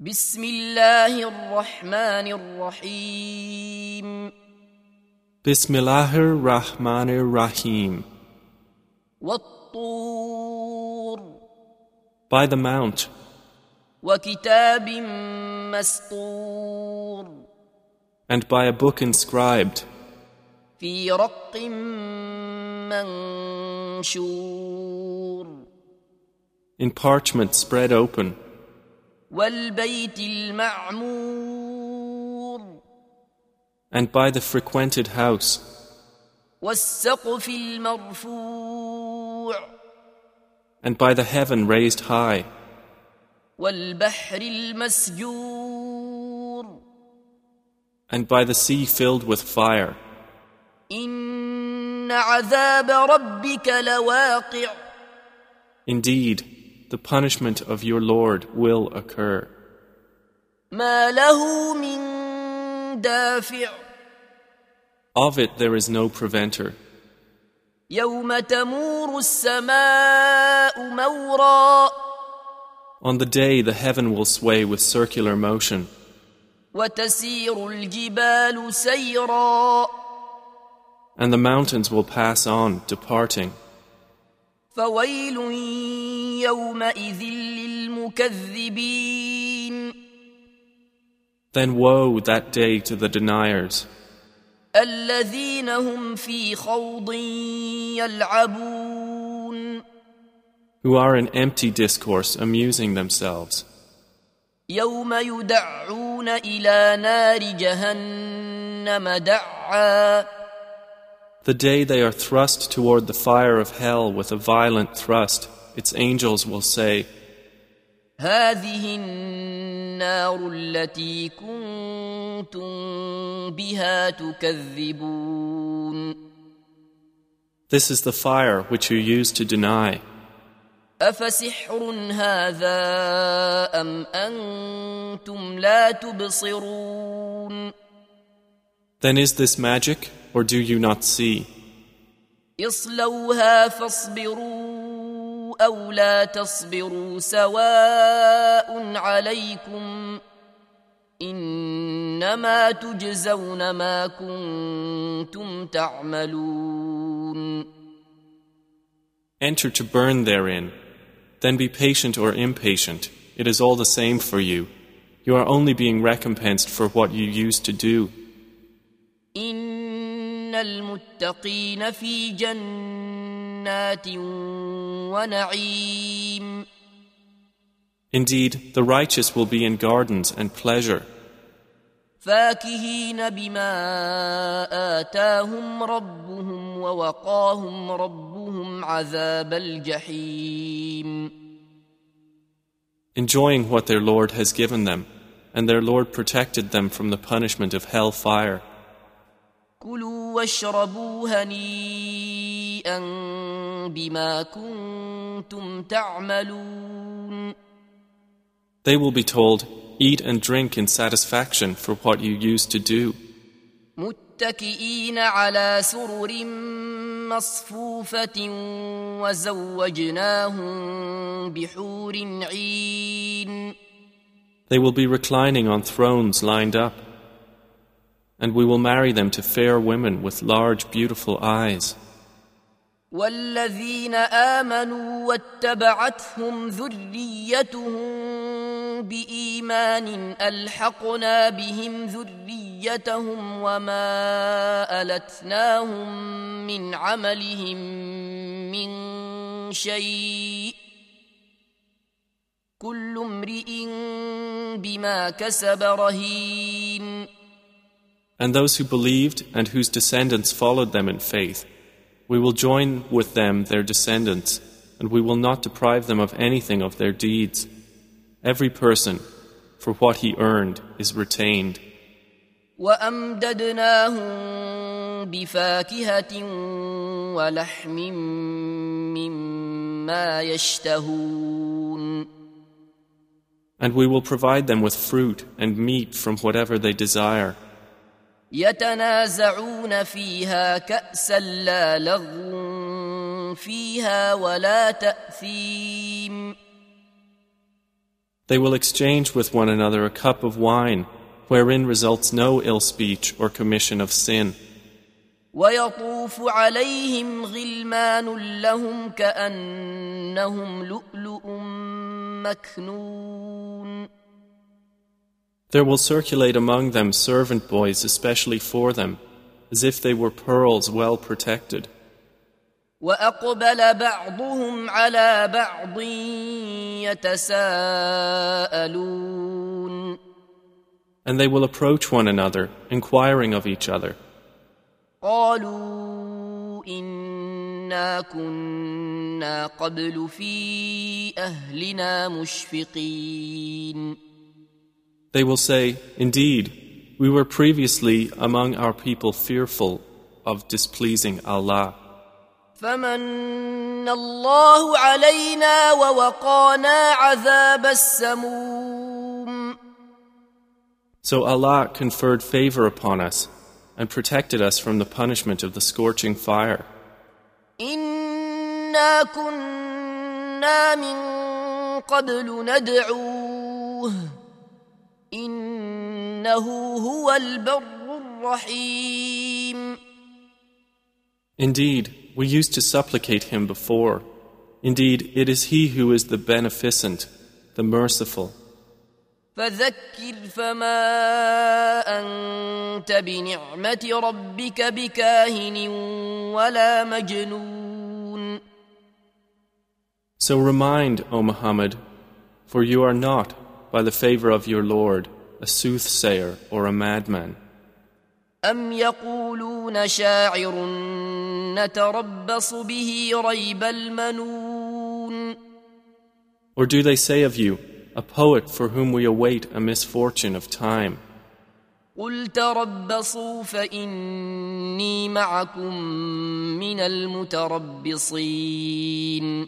بسم الله الرحمن الرحيم Bismillahir Rahmanir Rahim. والطور By the Mount, وكتاب مسطور and by a book inscribed, في رق منشور in parchment spread open, والبيت المعمور and by the frequented house, والسقف المرفوع and by the heaven raised high, والبحر المسجور and by the sea filled with fire. إن عذاب ربك لواقع Indeed, the punishment of your Lord will occur. Of it there is no preventer. On the day the heaven will sway with circular motion. And the mountains will pass on, departing. فويل يومئذ للمكذبين Then woe that day to the deniers, الذين هم في خوض يلعبون who are in empty discourse amusing themselves. يوم يدعون إلى نار جهنم دعا The day they are thrust toward the fire of hell with a violent thrust, its angels will say, هذه النار التي كنتم بها تكذبون This is the fire which you used to deny. أفسحر هذا أم أنتم لا تبصرون Then is this magic, or do you not see? اصلوها فاصبروا أو لا تصبروا سواء عليكم إنما تجزون ما كنتم تعملون Enter to burn therein. Then be patient or impatient. It is all the same for you. You are only being recompensed for what you used to do. إن المتقين في جنات ونعيم Indeed, the righteous will be in gardens and pleasure, فاكهين بما آتاهم ربهم ووقاهم ربهم عذاب الجحيم enjoying what their Lord has given them, and their Lord protected them from the punishment of hell fire. كلوا واشربوا هنيئا بما كنتم تعملون They will be told, Eat and drink in satisfaction for what you used to do, متكئين على سرر مصفوفة وزوجناهم بحور عين They will be reclining on thrones lined up, and we will marry them to fair women with large, beautiful eyes. والذين آمنوا واتبعتهم ذريتهم بإيمان ألحقنا بهم ذريتهم وما ألتناهم من عملهم من شيء كل امرئ بما كسب رهين And those who believed and whose descendants followed them in faith, we will join with them their descendants, and we will not deprive them of anything of their deeds. Every person, for what he earned, is retained. وأمددناهم بفاكهة ولحم مما يشتهون And we will provide them with fruit and meat from whatever they desire. يتنازعون فيها كأسا لا لغو فيها ولا تأثيم They will exchange with one another a cup of wine, wherein results no ill speech or commission of sin. ويطوف عليهم غلمان لهم كأنهم لؤلؤ مكنون There will circulate among them servant boys especially for them, as if they were pearls well protected. واقبل بعضهم على بعض يتساءلون And they will approach one another, inquiring of each other. قالوا انا كنا قبل في اهلنا مشفقين They will say, Indeed, we were previously among our people fearful of displeasing Allah. فمن الله علينا ووقانا عذاب السموم So Allah conferred favor upon us and protected us from the punishment of the scorching fire. انا كنا من قبل ندعوه انه هو البر الرحيم Indeed, we used to supplicate him before. Indeed, it is he who is the beneficent, the merciful. فذكر فما انت بنعمه ربك بكاهن ولا مجنون So remind, O Muhammad, for you are not, by the favor of your Lord, a soothsayer or a madman. ام يقولون شاعر نتربص به ريب المنون Or do they say of you, a poet for whom we await a misfortune of time? قل تربصوا فاني معكم من المتربصين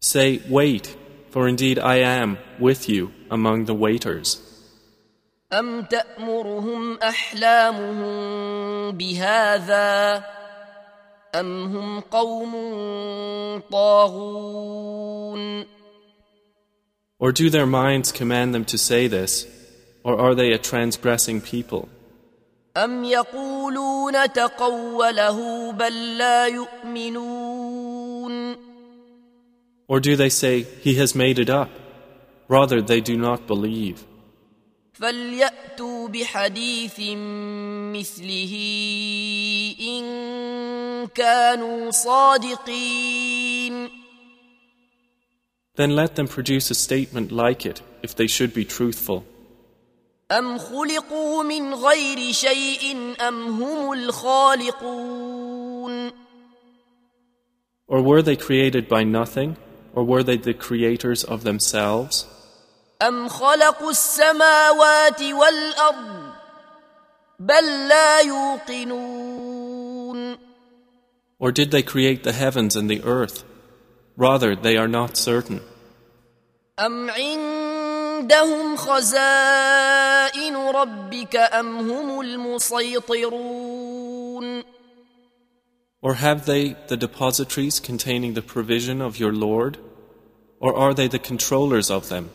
Say, wait, for indeed I am with you among the waiters. ام تامرهم احلامهم بهذا ام هم قوم طاغون Or do their minds command them to say this, or are they a transgressing people? ام يقولون تقوله بل لا يؤمنون Or do they say, He has made it up? Rather, they do not believe. فلياتوا بحديث مثله ان كانوا صادقين Then let them produce a statement like it if they should be truthful. ام خلقوا من غير شيء ام هم الخالقون Or were they created by nothing? Or were they the creators of themselves? ام خلقوا السماوات والارض بل لا يوقنون Or did they create the heavens and the earth? Rather, they are not certain. ام عندهم خزائن ربك ام هم المسيطرون Or have they the depositories containing the provision of your Lord? Or are they the controllers of them?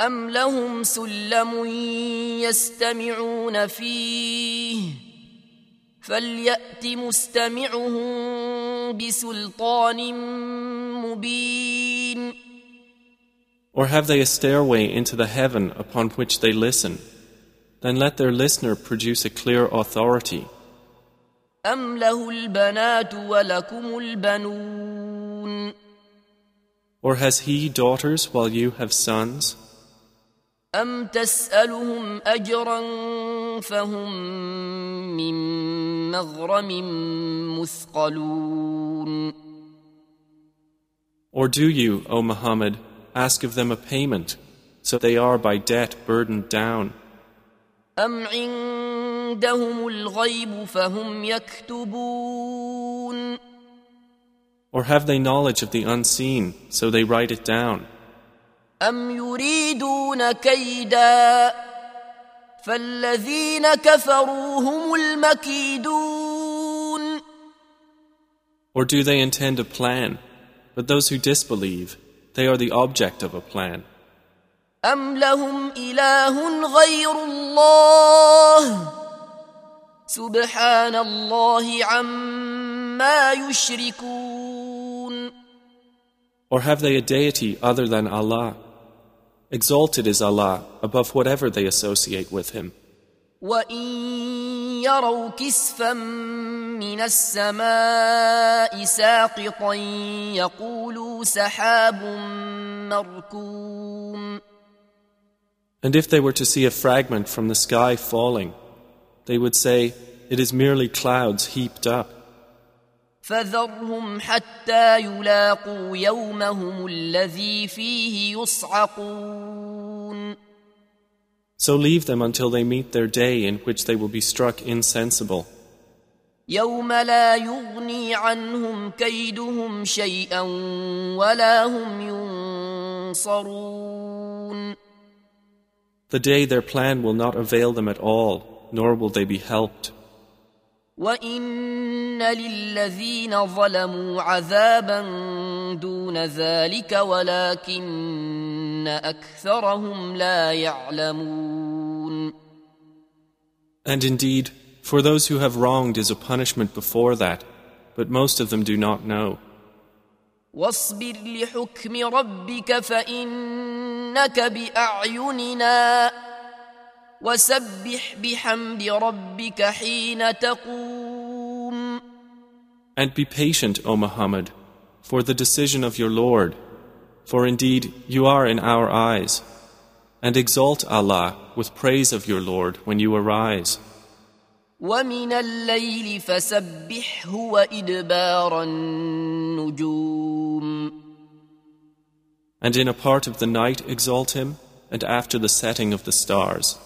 أم لهم سلم يستمعون فيه فليأت مستمعهم بسلطان مبين Or have they a stairway into the heaven upon which they listen? Then let their listener produce a clear authority. أم له البنات ولكم البنون Or has he daughters while you have sons? أم تسألهم أجرا فهم من مغرم مثقلون Or do you, O Muhammad, ask of them a payment, so they are by debt burdened down? أم عندهم الغيب فهم يكتبون Or have they knowledge of the unseen, so they write it down? أم يريدون كيدا فالذين كفروا هم المكيدون Or do they intend a plan? But those who disbelieve, they are the object of a plan. أم لهم إله غير الله سبحان الله عما يشركون Or have they a deity other than Allah? Exalted is Allah above whatever they associate with Him. وإن يروا كسفا من السماء ساقطا يقولوا سحاب مركوم And if they were to see a fragment from the sky falling, they would say, It is merely clouds heaped up. فذرهم حتى يلاقوا يومهم الذي فيه يصعقون So leave them until they meet their day in which they will be struck insensible. يوم لا يغني عنهم كيدهم شيئا ولا هم ينصرون The day their plan will not avail them at all, nor will they be helped. وإن للذين ظلموا عذابا دون ذلك ولكن أكثرهم لا يعلمون And indeed, for those who have wronged is a punishment before that, but most of them do not know. واصبر لحكم ربك فإنك بأعيننا وسبح بحمد ربك حين تقوم And be patient, O Muhammad, for the decision of your Lord, for indeed you are in our eyes. And exalt Allah with praise of your Lord when you arise. ومن الليل فسبحه وإدبار النجوم And in a part of the night exalt him, and after the setting of the stars.